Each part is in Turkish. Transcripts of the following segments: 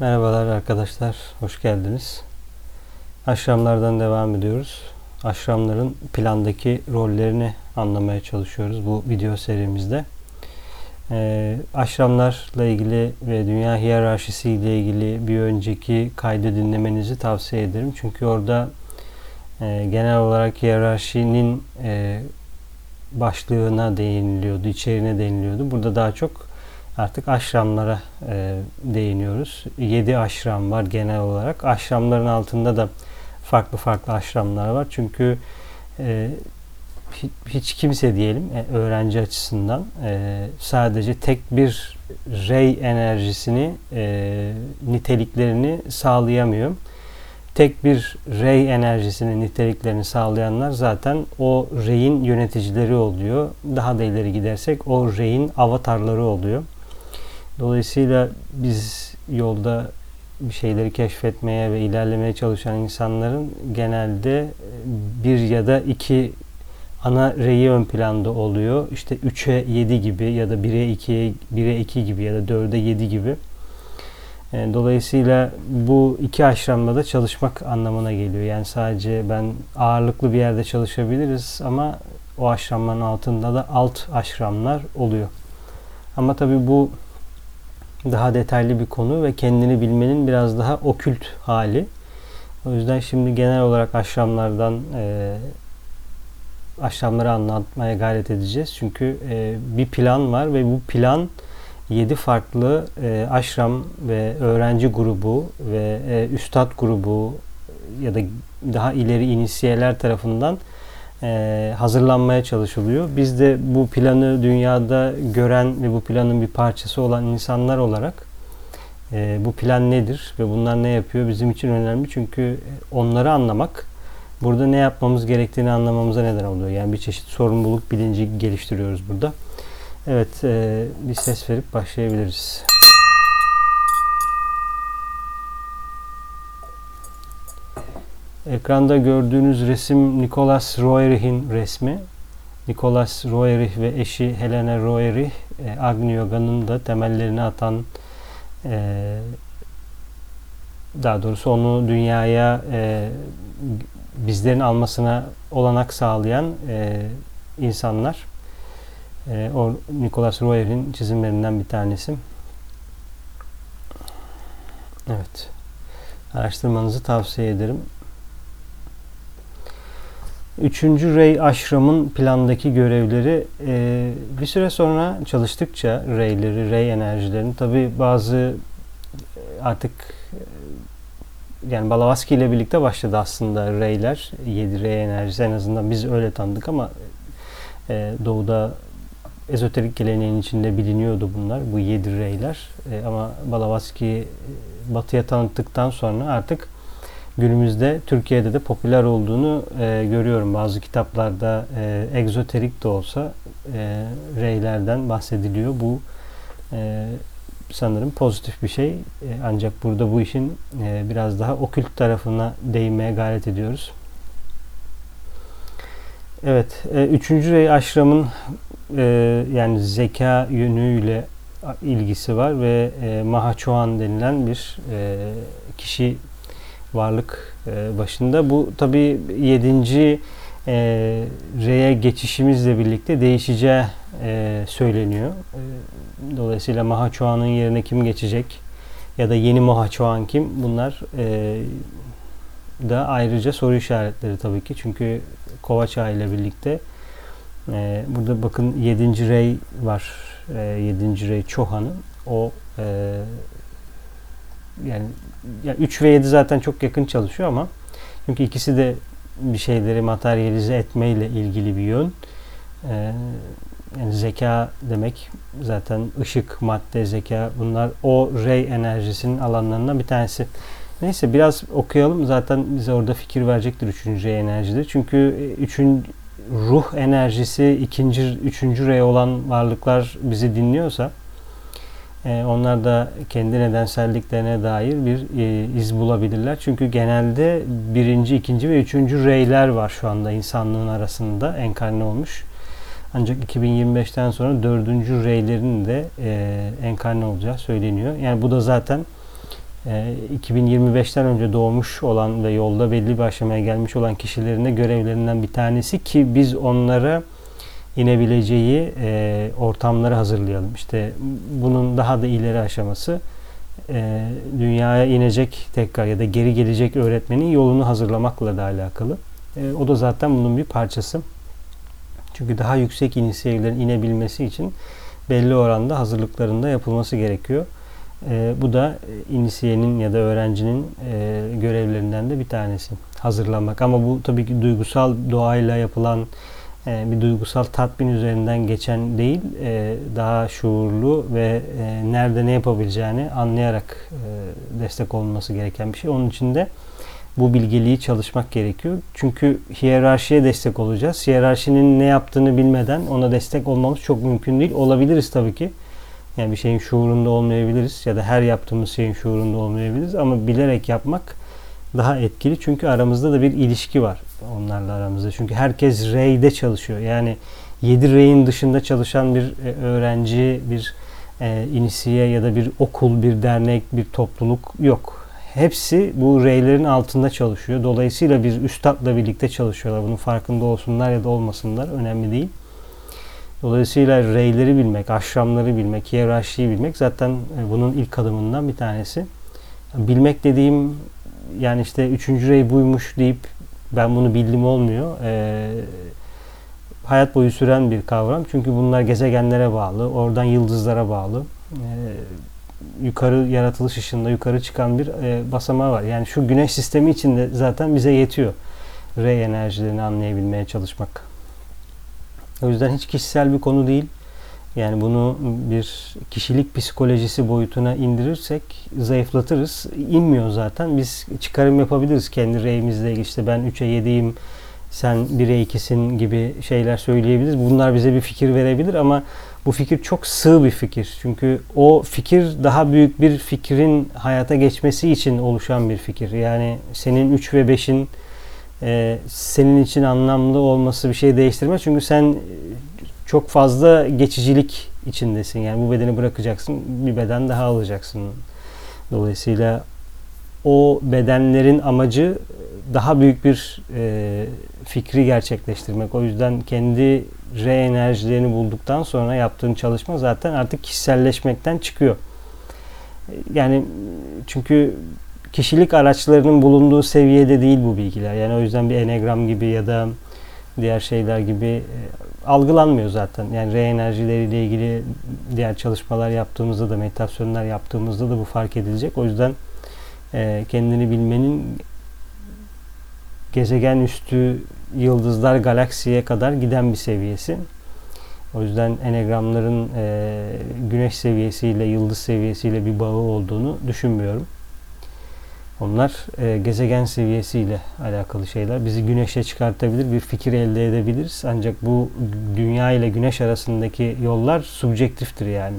Merhabalar arkadaşlar, hoş geldiniz. Aşramlardan devam ediyoruz. Aşramların plandaki rollerini anlamaya çalışıyoruz bu video serimizde. Ee, aşramlarla ilgili ve dünya hiyerarşisi ile ilgili bir önceki kaydı dinlemenizi tavsiye ederim. Çünkü orada e, genel olarak hiyerarşinin e, başlığına değiniliyordu, içeriğine değiniliyordu. Burada daha çok artık aşramlara e, değiniyoruz. 7 aşram var genel olarak. Aşramların altında da farklı farklı aşramlar var. Çünkü e, hiç kimse diyelim e, öğrenci açısından e, sadece tek bir rey enerjisini e, niteliklerini sağlayamıyor. Tek bir rey enerjisinin niteliklerini sağlayanlar zaten o reyin yöneticileri oluyor. Daha da ileri gidersek o reyin avatarları oluyor. Dolayısıyla biz yolda bir şeyleri keşfetmeye ve ilerlemeye çalışan insanların genelde bir ya da iki ana reyi ön planda oluyor. İşte 3'e 7 gibi ya da 1'e 2'ye 1'e 2 gibi ya da 4'e 7 gibi. E, dolayısıyla bu iki aşramda da çalışmak anlamına geliyor. Yani sadece ben ağırlıklı bir yerde çalışabiliriz ama o aşramların altında da alt aşramlar oluyor. Ama tabii bu daha detaylı bir konu ve kendini bilmenin biraz daha okült hali. O yüzden şimdi genel olarak aşramlardan e, aşramları anlatmaya gayret edeceğiz. Çünkü e, bir plan var ve bu plan 7 farklı e, aşram ve öğrenci grubu ve e, üstad grubu ya da daha ileri inisiyeler tarafından e, hazırlanmaya çalışılıyor. Biz de bu planı dünyada gören ve bu planın bir parçası olan insanlar olarak e, bu plan nedir ve bunlar ne yapıyor bizim için önemli. Çünkü onları anlamak burada ne yapmamız gerektiğini anlamamıza neden oluyor. Yani bir çeşit sorumluluk bilinci geliştiriyoruz burada. Evet, e, bir ses verip başlayabiliriz. Ekranda gördüğünüz resim Nicholas Roerich'in resmi. Nicholas Roerich ve eşi Helena Roerich, e, Agni da temellerini atan e, daha doğrusu onu dünyaya e, bizlerin almasına olanak sağlayan e, insanlar. O Nicholas Roeric'in çizimlerinden bir tanesi. Evet. Araştırmanızı tavsiye ederim. Üçüncü Ray Ashram'ın plandaki görevleri e, bir süre sonra çalıştıkça Ray'leri, Ray enerjilerini tabi bazı e, artık e, yani Balavaski ile birlikte başladı aslında Ray'ler. 7 Ray enerjisi en azından biz öyle tanıdık ama e, doğuda ezoterik geleneğin içinde biliniyordu bunlar. Bu 7 Ray'ler. E, ama Balavaski e, batıya tanıttıktan sonra artık günümüzde Türkiye'de de popüler olduğunu e, görüyorum. Bazı kitaplarda e, egzoterik de olsa e, reylerden bahsediliyor. Bu e, sanırım pozitif bir şey. E, ancak burada bu işin e, biraz daha okült tarafına değinmeye gayret ediyoruz. Evet, e, üçüncü rey aşramın e, yani zeka yönüyle ilgisi var ve e, Mahachohan denilen bir e, kişi varlık e, başında. Bu tabi 7. E, R'ye geçişimizle birlikte değişeceği e, söyleniyor. E, dolayısıyla Mahachohan'ın yerine kim geçecek ya da yeni Mahachohan kim? Bunlar da ayrıca soru işaretleri tabii ki. Çünkü Kovaça ile birlikte burada bakın 7. Rey var. E, 7. Rey Chohan'ın. O yani, yani 3 ve 7 zaten çok yakın çalışıyor ama çünkü ikisi de bir şeyleri materyalize etmeyle ilgili bir yön. Ee, yani zeka demek zaten ışık, madde, zeka bunlar o ray enerjisinin alanlarından bir tanesi. Neyse biraz okuyalım. Zaten bize orada fikir verecektir üçüncü ray enerjide. Çünkü üçün ruh enerjisi ikinci, üçüncü ray olan varlıklar bizi dinliyorsa e, onlar da kendi nedenselliklerine dair bir e, iz bulabilirler. Çünkü genelde birinci, ikinci ve üçüncü reyler var şu anda insanlığın arasında enkarne olmuş. Ancak 2025'ten sonra dördüncü reylerin de e, enkarne olacağı söyleniyor. Yani bu da zaten e, 2025'ten önce doğmuş olan ve yolda belli bir aşamaya gelmiş olan kişilerin de görevlerinden bir tanesi ki biz onlara inebileceği e, ortamları hazırlayalım. İşte bunun daha da ileri aşaması e, dünyaya inecek tekrar ya da geri gelecek öğretmenin yolunu hazırlamakla da alakalı. E, o da zaten bunun bir parçası. Çünkü daha yüksek iniş seviyelerin inebilmesi için belli oranda hazırlıklarında yapılması gerekiyor. E, bu da inisiyenin ya da öğrencinin e, görevlerinden de bir tanesi. Hazırlanmak. Ama bu tabii ki duygusal doğayla yapılan e, bir duygusal tatmin üzerinden geçen değil, e, daha şuurlu ve e, nerede ne yapabileceğini anlayarak destek olması gereken bir şey. Onun için de bu bilgeliği çalışmak gerekiyor. Çünkü hiyerarşiye destek olacağız. Hiyerarşinin ne yaptığını bilmeden ona destek olmamız çok mümkün değil. Olabiliriz tabii ki. Yani bir şeyin şuurunda olmayabiliriz ya da her yaptığımız şeyin şuurunda olmayabiliriz ama bilerek yapmak daha etkili. Çünkü aramızda da bir ilişki var onlarla aramızda. Çünkü herkes reyde çalışıyor. Yani 7 reyin dışında çalışan bir e, öğrenci, bir e, inisiye ya da bir okul, bir dernek, bir topluluk yok. Hepsi bu reylerin altında çalışıyor. Dolayısıyla bir üstadla birlikte çalışıyorlar. Bunun farkında olsunlar ya da olmasınlar önemli değil. Dolayısıyla reyleri bilmek, aşramları bilmek, hiyerarşiyi bilmek zaten e, bunun ilk adımından bir tanesi. Bilmek dediğim yani işte üçüncü rey buymuş deyip ben bunu bildim olmuyor. Ee, hayat boyu süren bir kavram. Çünkü bunlar gezegenlere bağlı, oradan yıldızlara bağlı. Ee, yukarı yaratılış ışığında yukarı çıkan bir e, basamağı var. Yani şu güneş sistemi içinde zaten bize yetiyor. Rey enerjilerini anlayabilmeye çalışmak. O yüzden hiç kişisel bir konu değil. Yani bunu bir kişilik psikolojisi boyutuna indirirsek zayıflatırız. İnmiyor zaten. Biz çıkarım yapabiliriz kendi reyimizle işte ben 3'e 7'yim sen 1'e 2'sin gibi şeyler söyleyebiliriz. Bunlar bize bir fikir verebilir ama bu fikir çok sığ bir fikir. Çünkü o fikir daha büyük bir fikrin hayata geçmesi için oluşan bir fikir. Yani senin 3 ve 5'in e, senin için anlamlı olması bir şey değiştirmez. Çünkü sen çok fazla geçicilik içindesin. Yani bu bedeni bırakacaksın, bir beden daha alacaksın. Dolayısıyla o bedenlerin amacı daha büyük bir e, fikri gerçekleştirmek. O yüzden kendi re enerjilerini bulduktan sonra yaptığın çalışma zaten artık kişiselleşmekten çıkıyor. Yani çünkü kişilik araçlarının bulunduğu seviyede değil bu bilgiler. Yani o yüzden bir enegram gibi ya da diğer şeyler gibi e, algılanmıyor zaten. Yani re enerjileriyle ilgili diğer çalışmalar yaptığımızda da meditasyonlar yaptığımızda da bu fark edilecek. O yüzden e, kendini bilmenin gezegen üstü yıldızlar galaksiye kadar giden bir seviyesi. O yüzden enegramların e, güneş seviyesiyle, yıldız seviyesiyle bir bağı olduğunu düşünmüyorum. Onlar e, gezegen seviyesiyle alakalı şeyler. Bizi güneşe çıkartabilir, bir fikir elde edebiliriz. Ancak bu dünya ile güneş arasındaki yollar subjektiftir yani.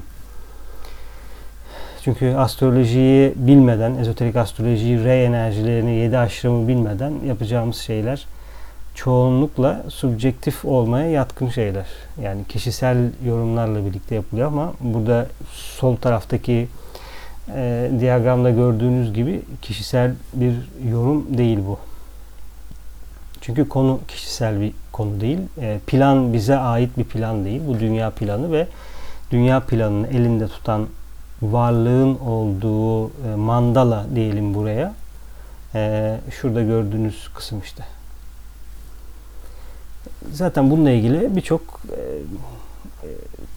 Çünkü astrolojiyi bilmeden, ezoterik astrolojiyi, re enerjilerini, yedi aşramı bilmeden yapacağımız şeyler çoğunlukla subjektif olmaya yatkın şeyler. Yani kişisel yorumlarla birlikte yapılıyor ama burada sol taraftaki e, diyagramda gördüğünüz gibi kişisel bir yorum değil bu. Çünkü konu kişisel bir konu değil. E, plan bize ait bir plan değil. Bu dünya planı ve dünya planını elinde tutan varlığın olduğu e, mandala diyelim buraya. E, şurada gördüğünüz kısım işte. Zaten bununla ilgili birçok e,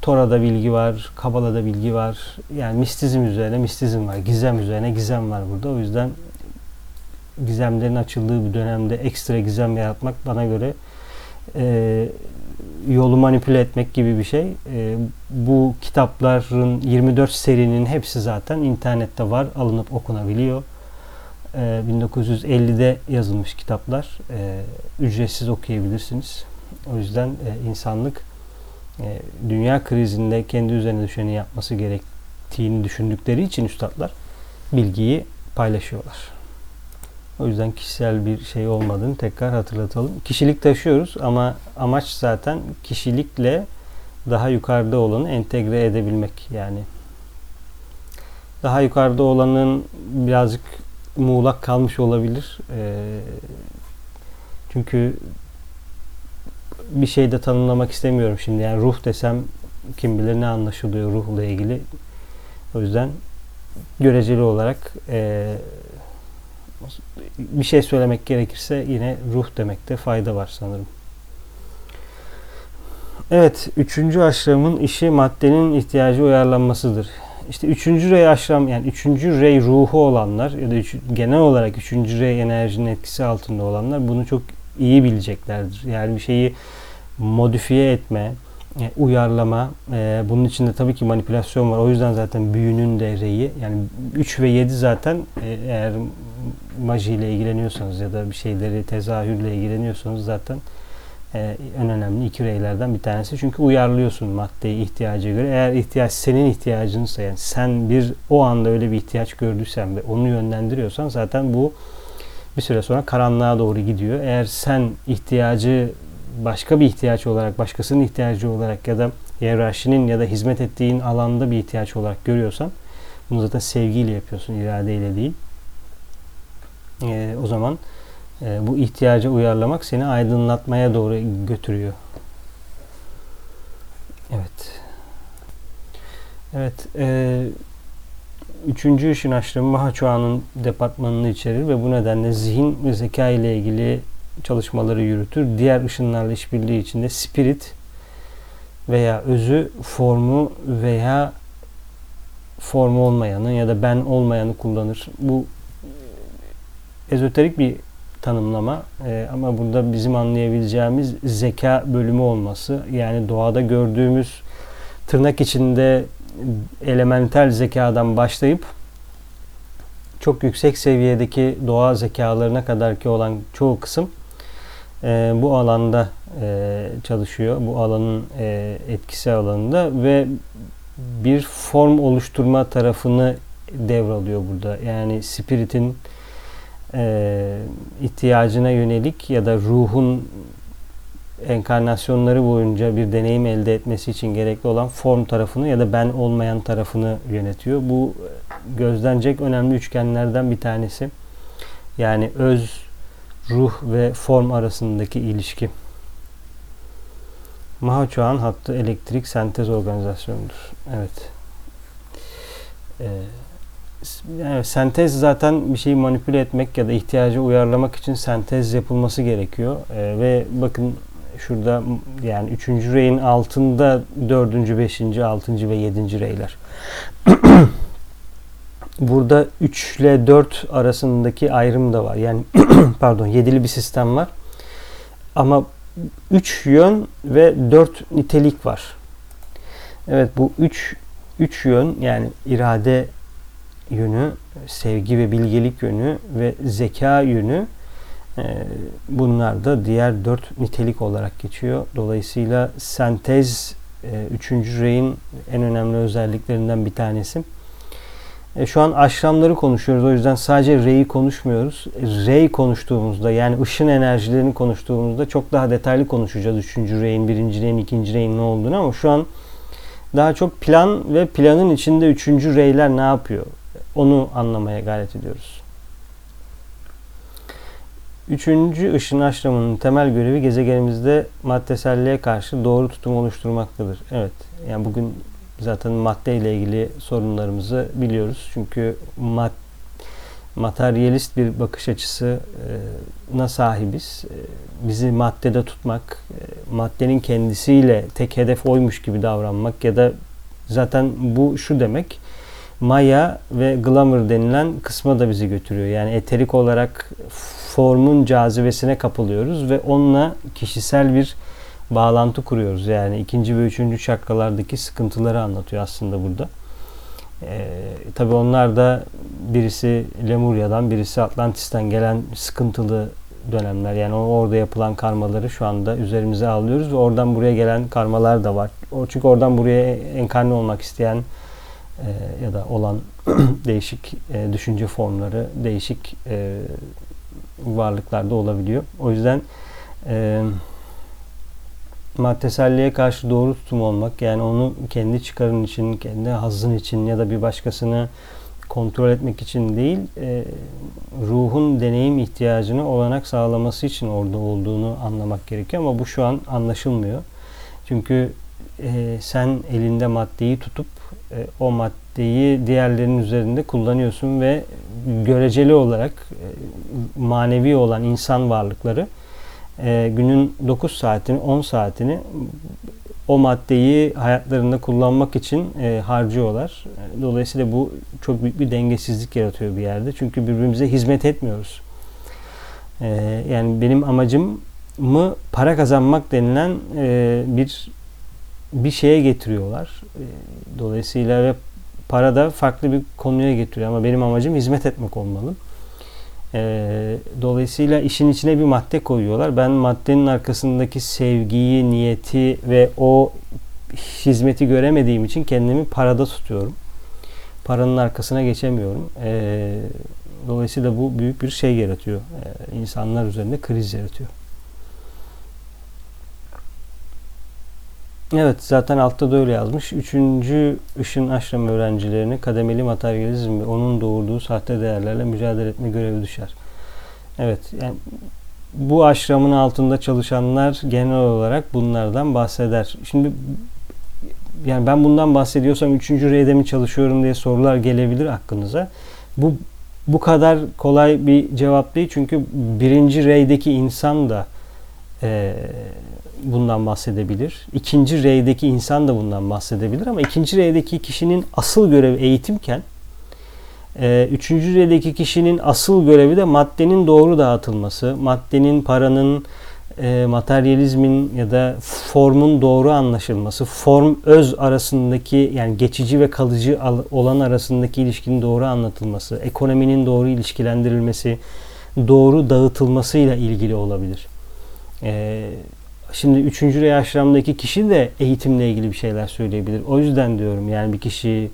Tora'da bilgi var, Kabala'da bilgi var. Yani mistizm üzerine mistizm var, gizem üzerine gizem var burada. O yüzden gizemlerin açıldığı bir dönemde ekstra gizem yaratmak bana göre e, yolu manipüle etmek gibi bir şey. E, bu kitapların 24 serinin hepsi zaten internette var, alınıp okunabiliyor. E, 1950'de yazılmış kitaplar. E, ücretsiz okuyabilirsiniz. O yüzden e, insanlık dünya krizinde kendi üzerine düşeni yapması gerektiğini düşündükleri için üstadlar bilgiyi paylaşıyorlar. O yüzden kişisel bir şey olmadığını tekrar hatırlatalım. Kişilik taşıyoruz ama amaç zaten kişilikle daha yukarıda olanı entegre edebilmek. Yani daha yukarıda olanın birazcık muğlak kalmış olabilir. E, çünkü bir şey de tanımlamak istemiyorum şimdi. Yani ruh desem kim bilir ne anlaşılıyor ruhla ilgili. O yüzden göreceli olarak e, bir şey söylemek gerekirse yine ruh demekte fayda var sanırım. Evet, üçüncü aşramın işi maddenin ihtiyacı uyarlanmasıdır. İşte üçüncü rey aşram yani üçüncü rey ruhu olanlar ya da üç, genel olarak üçüncü rey enerjinin etkisi altında olanlar bunu çok iyi bileceklerdir. Yani bir şeyi modifiye etme, e, uyarlama, e, bunun içinde tabii ki manipülasyon var. O yüzden zaten büyünün de reyi yani 3 ve 7 zaten e, eğer maji ile ilgileniyorsanız ya da bir şeyleri tezahürle ilgileniyorsanız zaten en önemli iki reylerden bir tanesi. Çünkü uyarlıyorsun maddeyi ihtiyaca göre. Eğer ihtiyaç senin ihtiyacınsa yani sen bir o anda öyle bir ihtiyaç gördüysen ve onu yönlendiriyorsan zaten bu bir süre sonra karanlığa doğru gidiyor. Eğer sen ihtiyacı başka bir ihtiyaç olarak, başkasının ihtiyacı olarak ya da hiyerarşinin ya da hizmet ettiğin alanda bir ihtiyaç olarak görüyorsan bunu zaten sevgiyle yapıyorsun, iradeyle değil. E, o zaman e, bu ihtiyaca uyarlamak seni aydınlatmaya doğru götürüyor. Evet. Evet. E, üçüncü işin aşramı Mahaçoğan'ın departmanını içerir ve bu nedenle zihin ve zeka ile ilgili çalışmaları yürütür. Diğer ışınlarla işbirliği içinde spirit veya özü, formu veya formu olmayanı ya da ben olmayanı kullanır. Bu ezoterik bir tanımlama ee, ama burada bizim anlayabileceğimiz zeka bölümü olması yani doğada gördüğümüz tırnak içinde elementel zekadan başlayıp çok yüksek seviyedeki doğa zekalarına kadar ki olan çoğu kısım e, bu alanda e, çalışıyor. Bu alanın e, etkisi alanında ve bir form oluşturma tarafını devralıyor burada. Yani spiritin e, ihtiyacına yönelik ya da ruhun enkarnasyonları boyunca bir deneyim elde etmesi için gerekli olan form tarafını ya da ben olmayan tarafını yönetiyor. Bu gözlenecek önemli üçgenlerden bir tanesi. Yani öz, ruh ve form arasındaki ilişki. Mahaçoğan hattı elektrik sentez organizasyonudur. Evet. Ee, yani sentez zaten bir şeyi manipüle etmek ya da ihtiyacı uyarlamak için sentez yapılması gerekiyor. Ee, ve bakın şurada yani üçüncü reyin altında dördüncü, beşinci, altıncı ve yedinci reyler. Burada 3 ile 4 arasındaki ayrım da var. Yani pardon yedili bir sistem var. Ama 3 yön ve 4 nitelik var. Evet bu 3 3 yön yani irade yönü, sevgi ve bilgelik yönü ve zeka yönü bunlar da diğer dört nitelik olarak geçiyor. Dolayısıyla sentez e, üçüncü reyin en önemli özelliklerinden bir tanesi. E, şu an aşramları konuşuyoruz. O yüzden sadece reyi konuşmuyoruz. Rey konuştuğumuzda yani ışın enerjilerini konuştuğumuzda çok daha detaylı konuşacağız. Üçüncü reyin, birinci reyin, ikinci reyin ne olduğunu ama şu an daha çok plan ve planın içinde üçüncü reyler ne yapıyor? Onu anlamaya gayret ediyoruz. Üçüncü ışın aşramının temel görevi gezegenimizde maddeselliğe karşı doğru tutum oluşturmaktadır. Evet, yani bugün zaten madde ile ilgili sorunlarımızı biliyoruz. Çünkü mad materyalist bir bakış açısına sahibiz. Bizi maddede tutmak, maddenin kendisiyle tek hedef oymuş gibi davranmak ya da zaten bu şu demek maya ve glamour denilen kısma da bizi götürüyor. Yani eterik olarak formun cazibesine kapılıyoruz ve onunla kişisel bir bağlantı kuruyoruz. Yani ikinci ve üçüncü çakralardaki sıkıntıları anlatıyor aslında burada. Ee, Tabi onlar da birisi Lemurya'dan, birisi Atlantis'ten gelen sıkıntılı dönemler. Yani orada yapılan karmaları şu anda üzerimize alıyoruz ve oradan buraya gelen karmalar da var. O çünkü oradan buraya enkarne olmak isteyen e, ya da olan değişik e, düşünce formları, değişik e, varlıklarda olabiliyor. O yüzden e, maddeselliğe karşı doğru tutum olmak yani onu kendi çıkarın için, kendi hazın için ya da bir başkasını kontrol etmek için değil, e, ruhun deneyim ihtiyacını olanak sağlaması için orada olduğunu anlamak gerekiyor ama bu şu an anlaşılmıyor. Çünkü e, sen elinde maddeyi tutup o maddeyi diğerlerinin üzerinde kullanıyorsun ve göreceli olarak e, manevi olan insan varlıkları e, günün 9 saatini 10 saatini o maddeyi hayatlarında kullanmak için e, harcıyorlar. Dolayısıyla bu çok büyük bir dengesizlik yaratıyor bir yerde. Çünkü birbirimize hizmet etmiyoruz. E, yani benim amacım mı para kazanmak denilen e, bir bir şeye getiriyorlar. E, dolayısıyla ve para da farklı bir konuya getiriyor ama benim amacım hizmet etmek olmalı. E, dolayısıyla işin içine bir madde koyuyorlar. Ben maddenin arkasındaki sevgiyi, niyeti ve o hizmeti göremediğim için kendimi parada tutuyorum. Paranın arkasına geçemiyorum. E, dolayısıyla bu büyük bir şey yaratıyor. E, insanlar üzerinde kriz yaratıyor. Evet zaten altta da öyle yazmış. Üçüncü ışın aşram öğrencilerini kademeli materyalizm ve onun doğurduğu sahte değerlerle mücadele etme görevi düşer. Evet yani bu aşramın altında çalışanlar genel olarak bunlardan bahseder. Şimdi yani ben bundan bahsediyorsam üçüncü reyde mi çalışıyorum diye sorular gelebilir aklınıza. Bu bu kadar kolay bir cevap değil çünkü birinci reydeki insan da e, bundan bahsedebilir. İkinci reydeki insan da bundan bahsedebilir ama ikinci reydeki kişinin asıl görevi eğitimken e, üçüncü reydeki kişinin asıl görevi de maddenin doğru dağıtılması, maddenin, paranın, e, materyalizmin ya da formun doğru anlaşılması, form öz arasındaki yani geçici ve kalıcı olan arasındaki ilişkinin doğru anlatılması, ekonominin doğru ilişkilendirilmesi, doğru dağıtılmasıyla ilgili olabilir. E, Şimdi üçüncü rey aşramdaki kişi de eğitimle ilgili bir şeyler söyleyebilir. O yüzden diyorum yani bir kişi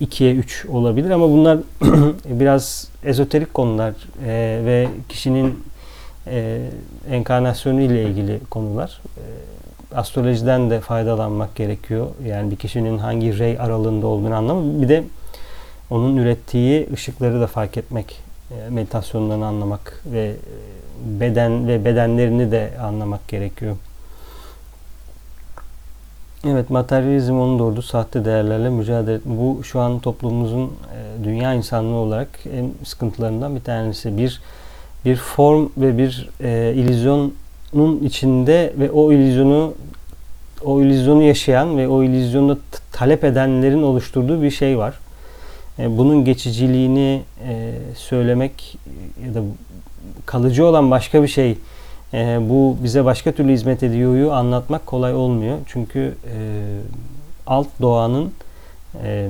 ikiye üç olabilir ama bunlar biraz ezoterik konular e, ve kişinin e, enkarnasyonu ile ilgili konular. E, astrolojiden de faydalanmak gerekiyor. Yani bir kişinin hangi rey aralığında olduğunu anlamak. Bir de onun ürettiği ışıkları da fark etmek, e, meditasyonlarını anlamak ve e, beden ve bedenlerini de anlamak gerekiyor. Evet, materyalizm onun doğurduğu sahte değerlerle mücadele Bu şu an toplumumuzun e, dünya insanlığı olarak en sıkıntılarından bir tanesi. Bir bir form ve bir e, illüzyonun içinde ve o illüzyonu o illüzyonu yaşayan ve o illüzyonu talep edenlerin oluşturduğu bir şey var. E, bunun geçiciliğini e, söylemek ya da kalıcı olan başka bir şey e, bu bize başka türlü hizmet ediyoryu anlatmak kolay olmuyor. Çünkü e, alt doğanın e,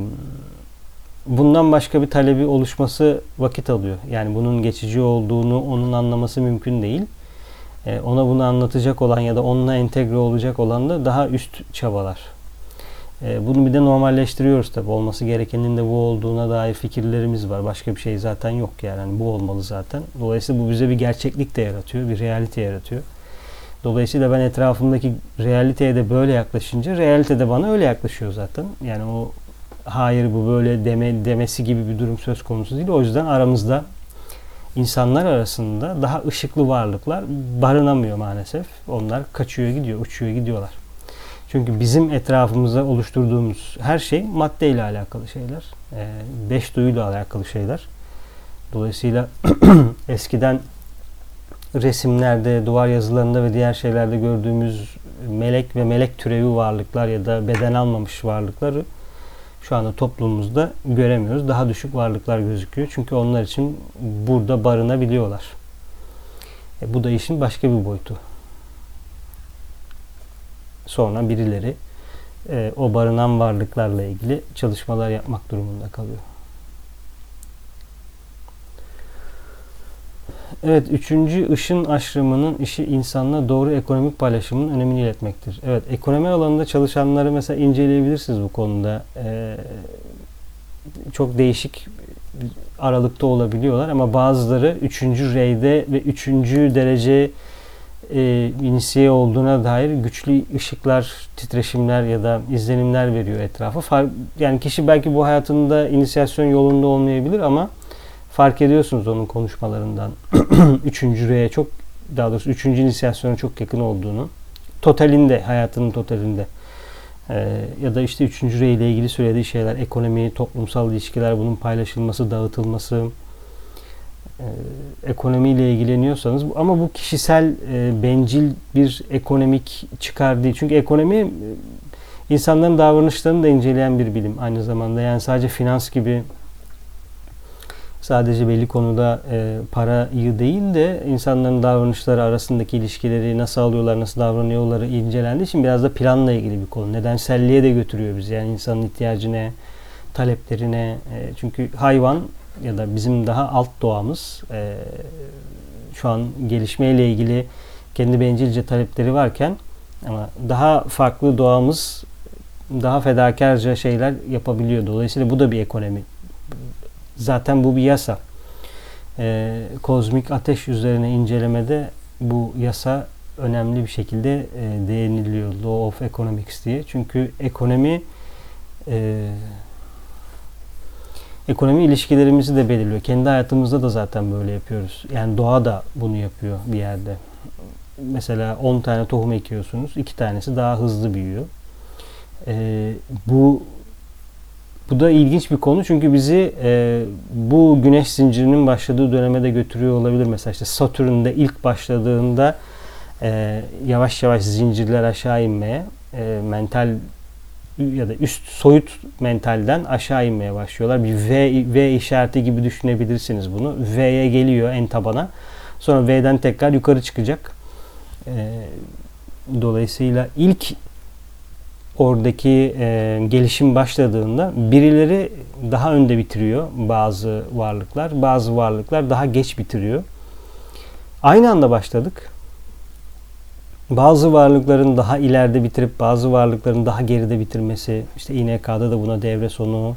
bundan başka bir talebi oluşması vakit alıyor. Yani bunun geçici olduğunu onun anlaması mümkün değil. E, ona bunu anlatacak olan ya da onunla entegre olacak olan da daha üst çabalar. E, bunu bir de normalleştiriyoruz tabi. Olması gerekenin de bu olduğuna dair fikirlerimiz var. Başka bir şey zaten yok yani. yani bu olmalı zaten. Dolayısıyla bu bize bir gerçeklik de yaratıyor. Bir realite yaratıyor. Dolayısıyla ben etrafımdaki realiteye de böyle yaklaşınca realite de bana öyle yaklaşıyor zaten. Yani o hayır bu böyle deme, demesi gibi bir durum söz konusu değil. O yüzden aramızda insanlar arasında daha ışıklı varlıklar barınamıyor maalesef. Onlar kaçıyor gidiyor, uçuyor gidiyorlar. Çünkü bizim etrafımıza oluşturduğumuz her şey maddeyle alakalı şeyler. E, beş duyuyla alakalı şeyler. Dolayısıyla eskiden resimlerde, duvar yazılarında ve diğer şeylerde gördüğümüz melek ve melek türevi varlıklar ya da beden almamış varlıkları şu anda toplumumuzda göremiyoruz. Daha düşük varlıklar gözüküyor. Çünkü onlar için burada barınabiliyorlar. E, bu da işin başka bir boyutu sonra birileri e, o barınan varlıklarla ilgili çalışmalar yapmak durumunda kalıyor. Evet, üçüncü ışın aşrımının işi insanla doğru ekonomik paylaşımın önemini iletmektir. Evet, ekonomi alanında çalışanları mesela inceleyebilirsiniz bu konuda. Ee, çok değişik aralıkta olabiliyorlar ama bazıları üçüncü reyde ve üçüncü derece e, inisiye olduğuna dair güçlü ışıklar, titreşimler ya da izlenimler veriyor etrafa. Far, yani kişi belki bu hayatında inisiyasyon yolunda olmayabilir ama fark ediyorsunuz onun konuşmalarından. üçüncü R'ye çok daha doğrusu üçüncü inisiyasyona çok yakın olduğunu. Totalinde, hayatının totalinde. Ee, ya da işte üçüncü R ile ilgili söylediği şeyler, ekonomi, toplumsal ilişkiler, bunun paylaşılması, dağıtılması, ekonomiyle ilgileniyorsanız ama bu kişisel e, bencil bir ekonomik çıkar değil. Çünkü ekonomi e, insanların davranışlarını da inceleyen bir bilim aynı zamanda. Yani sadece finans gibi sadece belli konuda e, parayı değil de insanların davranışları arasındaki ilişkileri nasıl alıyorlar, nasıl davranıyorları incelendiği için biraz da planla ilgili bir konu. Nedenselliğe de götürüyor bizi. Yani insanın ihtiyacına, taleplerine. E, çünkü hayvan ya da bizim daha alt doğamız e, şu an gelişmeyle ilgili kendi bencilce talepleri varken ama daha farklı doğamız daha fedakarca şeyler yapabiliyor. Dolayısıyla bu da bir ekonomi. Zaten bu bir yasa. Ee, kozmik ateş üzerine incelemede bu yasa önemli bir şekilde e, değiniliyor. Law of Economics diye. Çünkü ekonomi e, ekonomi ilişkilerimizi de belirliyor. Kendi hayatımızda da zaten böyle yapıyoruz. Yani doğa da bunu yapıyor bir yerde. Mesela 10 tane tohum ekiyorsunuz. 2 tanesi daha hızlı büyüyor. Ee, bu bu da ilginç bir konu çünkü bizi e, bu güneş zincirinin başladığı döneme de götürüyor olabilir. Mesela işte Satürn'de ilk başladığında e, yavaş yavaş zincirler aşağı inmeye, e, mental ya da üst soyut mentalden aşağı inmeye başlıyorlar. Bir V, v işareti gibi düşünebilirsiniz bunu. V'ye geliyor en tabana. Sonra V'den tekrar yukarı çıkacak. E, dolayısıyla ilk oradaki e, gelişim başladığında birileri daha önde bitiriyor bazı varlıklar. Bazı varlıklar daha geç bitiriyor. Aynı anda başladık. Bazı varlıkların daha ileride bitirip bazı varlıkların daha geride bitirmesi, işte İNK'da da buna devre sonu,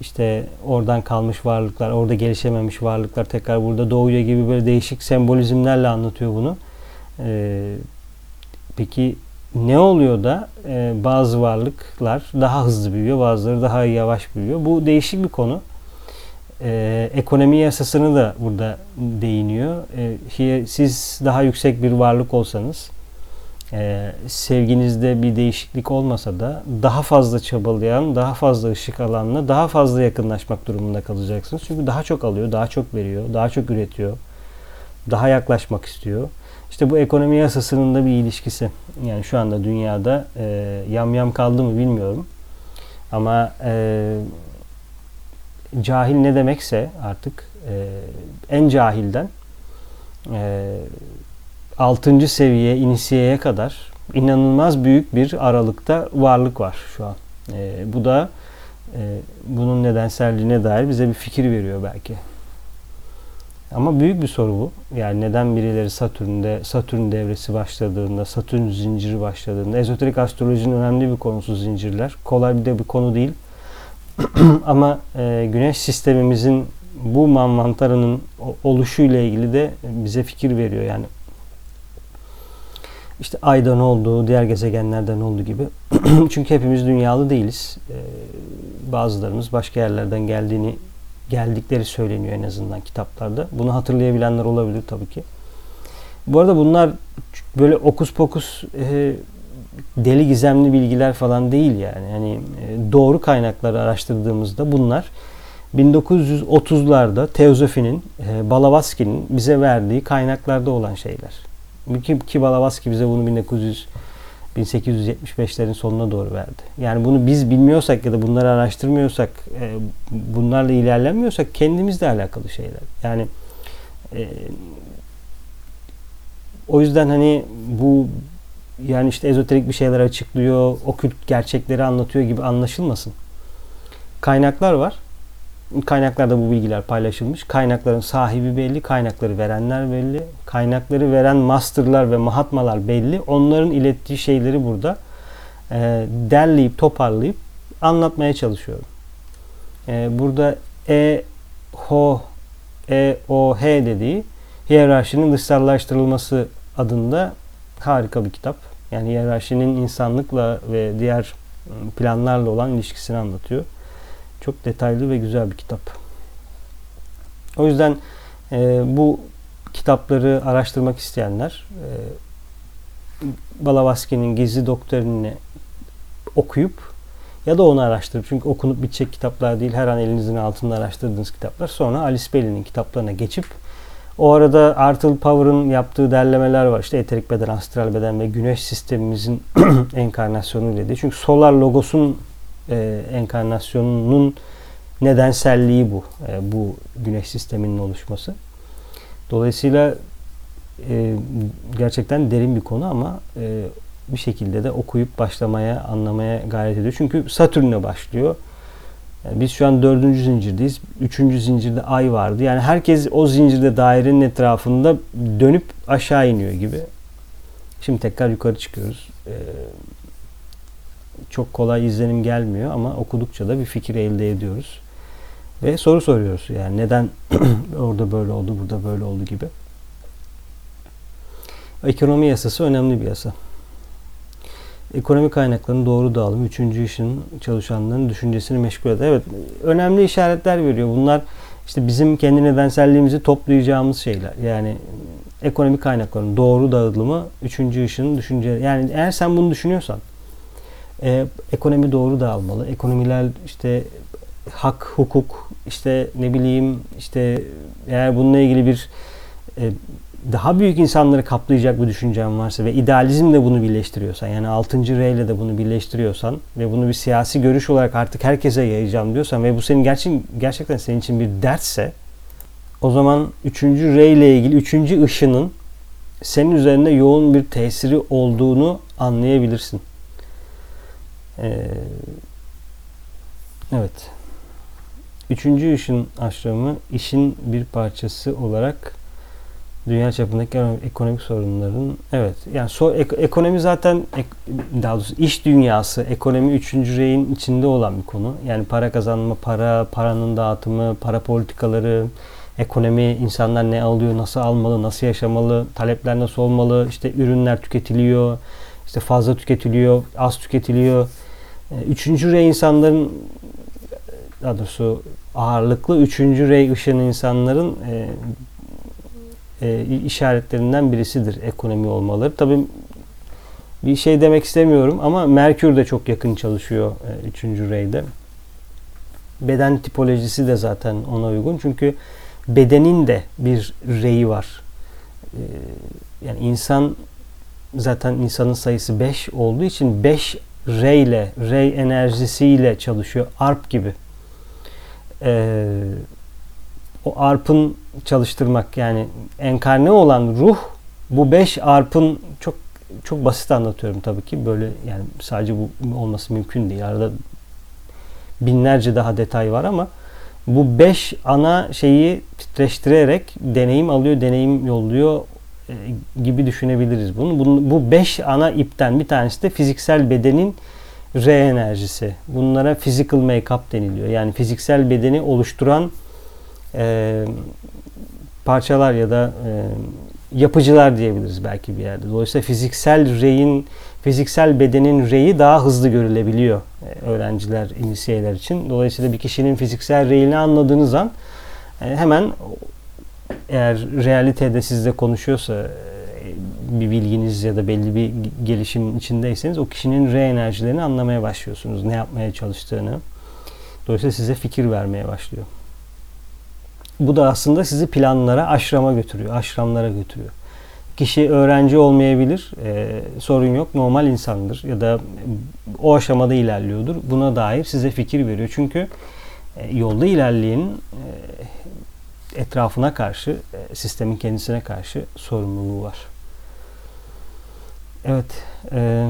işte oradan kalmış varlıklar, orada gelişememiş varlıklar tekrar burada doğuyor gibi böyle değişik sembolizmlerle anlatıyor bunu. Ee, peki ne oluyor da e, bazı varlıklar daha hızlı büyüyor, bazıları daha yavaş büyüyor? Bu değişik bir konu. E, ekonomi yasasını da burada değiniyor. E, siz daha yüksek bir varlık olsanız, e, sevginizde bir değişiklik olmasa da daha fazla çabalayan, daha fazla ışık alanla daha fazla yakınlaşmak durumunda kalacaksınız. Çünkü daha çok alıyor, daha çok veriyor, daha çok üretiyor, daha yaklaşmak istiyor. İşte bu ekonomi yasasının da bir ilişkisi. Yani şu anda dünyada e, yam yam kaldı mı bilmiyorum. Ama e, cahil ne demekse artık e, en cahilden e, 6. seviye inisiyeye kadar inanılmaz büyük bir aralıkta varlık var şu an. E, bu da e, bunun nedenselliğine dair bize bir fikir veriyor belki. Ama büyük bir soru bu. Yani neden birileri Satürn'de, Satürn devresi başladığında, Satürn zinciri başladığında, ezoterik astrolojinin önemli bir konusu zincirler. Kolay bir de bir konu değil. Ama e, güneş sistemimizin bu manvantarının oluşuyla ilgili de bize fikir veriyor. Yani işte ayda ne olduğu, diğer gezegenlerde ne olduğu gibi. Çünkü hepimiz dünyalı değiliz. Ee, bazılarımız başka yerlerden geldiğini geldikleri söyleniyor en azından kitaplarda. Bunu hatırlayabilenler olabilir tabii ki. Bu arada bunlar böyle okus pokus e, deli gizemli bilgiler falan değil yani. Yani e, doğru kaynakları araştırdığımızda bunlar 1930'larda Teozofi'nin, e, Balavaski'nin bize verdiği kaynaklarda olan şeyler. Ki, ki bize bunu 1900 1875'lerin sonuna doğru verdi. Yani bunu biz bilmiyorsak ya da bunları araştırmıyorsak, e, bunlarla ilerlemiyorsak kendimizle alakalı şeyler. Yani e, o yüzden hani bu yani işte ezoterik bir şeyler açıklıyor, okült gerçekleri anlatıyor gibi anlaşılmasın. Kaynaklar var. Kaynaklarda bu bilgiler paylaşılmış. Kaynakların sahibi belli, kaynakları verenler belli. Kaynakları veren masterlar ve mahatmalar belli. Onların ilettiği şeyleri burada e, derleyip toparlayıp anlatmaya çalışıyorum. E, burada E, Ho, E, O, H dediği hiyerarşinin dışsallaştırılması adında harika bir kitap. Yani hiyerarşinin insanlıkla ve diğer planlarla olan ilişkisini anlatıyor. Çok detaylı ve güzel bir kitap. O yüzden e, bu kitapları araştırmak isteyenler e, Balavaski'nin Gizli Doktrinini okuyup ya da onu araştırıp çünkü okunup bitecek kitaplar değil her an elinizin altında araştırdığınız kitaplar sonra Alice Bailey'nin kitaplarına geçip o arada Arthur Power'ın yaptığı derlemeler var. İşte eterik beden, astral beden ve güneş sistemimizin enkarnasyonu dedi. Çünkü solar logosun e, enkarnasyonunun nedenselliği bu. E, bu güneş sisteminin oluşması. Dolayısıyla e, gerçekten derin bir konu ama e, bir şekilde de okuyup başlamaya, anlamaya gayret ediyor. Çünkü Satürn'e başlıyor. Yani biz şu an dördüncü zincirdeyiz. Üçüncü zincirde ay vardı. Yani herkes o zincirde dairenin etrafında dönüp aşağı iniyor gibi. Şimdi tekrar yukarı çıkıyoruz. Ee, çok kolay izlenim gelmiyor ama okudukça da bir fikir elde ediyoruz. Ve soru soruyoruz. Yani neden orada böyle oldu, burada böyle oldu gibi. Ekonomi yasası önemli bir yasa. Ekonomi kaynaklarının doğru dağılımı, üçüncü işin çalışanların düşüncesini meşgul eder. Evet, önemli işaretler veriyor. Bunlar işte bizim kendi nedenselliğimizi toplayacağımız şeyler. Yani ekonomi kaynaklarının doğru dağılımı, üçüncü işin düşünce. Yani eğer sen bunu düşünüyorsan, e, ekonomi doğru dağılmalı. Ekonomiler işte hak, hukuk, işte ne bileyim işte eğer bununla ilgili bir e, daha büyük insanları kaplayacak bir düşüncen varsa ve idealizmle bunu birleştiriyorsan yani 6. R ile de bunu birleştiriyorsan ve bunu bir siyasi görüş olarak artık herkese yayacağım diyorsan ve bu senin gerçekten, gerçekten senin için bir dertse o zaman 3. R ile ilgili 3. ışının senin üzerinde yoğun bir tesiri olduğunu anlayabilirsin. Ee, evet. Üçüncü ışın aşramı işin bir parçası olarak dünya çapındaki ekonomik sorunların evet yani so, ek, ekonomi zaten ek, daha doğrusu iş dünyası ekonomi üçüncü reyin içinde olan bir konu. Yani para kazanma, para, paranın dağıtımı, para politikaları, ekonomi, insanlar ne alıyor, nasıl almalı, nasıl yaşamalı, talepler nasıl olmalı, işte ürünler tüketiliyor, işte fazla tüketiliyor, az tüketiliyor. E, üçüncü rey insanların daha doğrusu ağırlıklı üçüncü rey ışın insanların e, e, işaretlerinden birisidir ekonomi olmaları. Tabii bir şey demek istemiyorum ama Merkür de çok yakın çalışıyor 3. E, reyde. Beden tipolojisi de zaten ona uygun. Çünkü bedenin de bir reyi var. E, yani insan zaten insanın sayısı 5 olduğu için 5 rey ile, rey enerjisiyle çalışıyor. Arp gibi. Eee o arpın çalıştırmak yani enkarne olan ruh bu beş arpın çok çok basit anlatıyorum tabii ki böyle yani sadece bu olması mümkün değil. Arada binlerce daha detay var ama bu beş ana şeyi titreştirerek deneyim alıyor, deneyim yolluyor gibi düşünebiliriz bunu. bunu. Bu beş ana ipten bir tanesi de fiziksel bedenin re enerjisi. Bunlara physical make-up deniliyor. Yani fiziksel bedeni oluşturan e, parçalar ya da e, yapıcılar diyebiliriz belki bir yerde. Dolayısıyla fiziksel reyin, fiziksel bedenin reyi daha hızlı görülebiliyor e, öğrenciler, inisiyeler için. Dolayısıyla bir kişinin fiziksel reyini anladığınız an e, hemen eğer realitede sizle konuşuyorsa e, bir bilginiz ya da belli bir gelişim içindeyseniz o kişinin re enerjilerini anlamaya başlıyorsunuz. Ne yapmaya çalıştığını. Dolayısıyla size fikir vermeye başlıyor. Bu da aslında sizi planlara, aşrama götürüyor, aşramlara götürüyor. Kişi öğrenci olmayabilir, e, sorun yok, normal insandır ya da o aşamada ilerliyordur. Buna dair size fikir veriyor. Çünkü e, yolda ilerleyenin e, etrafına karşı, e, sistemin kendisine karşı sorumluluğu var. Evet, e,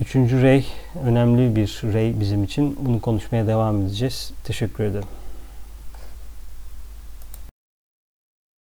üçüncü rey önemli bir rey bizim için. Bunu konuşmaya devam edeceğiz. Teşekkür ederim.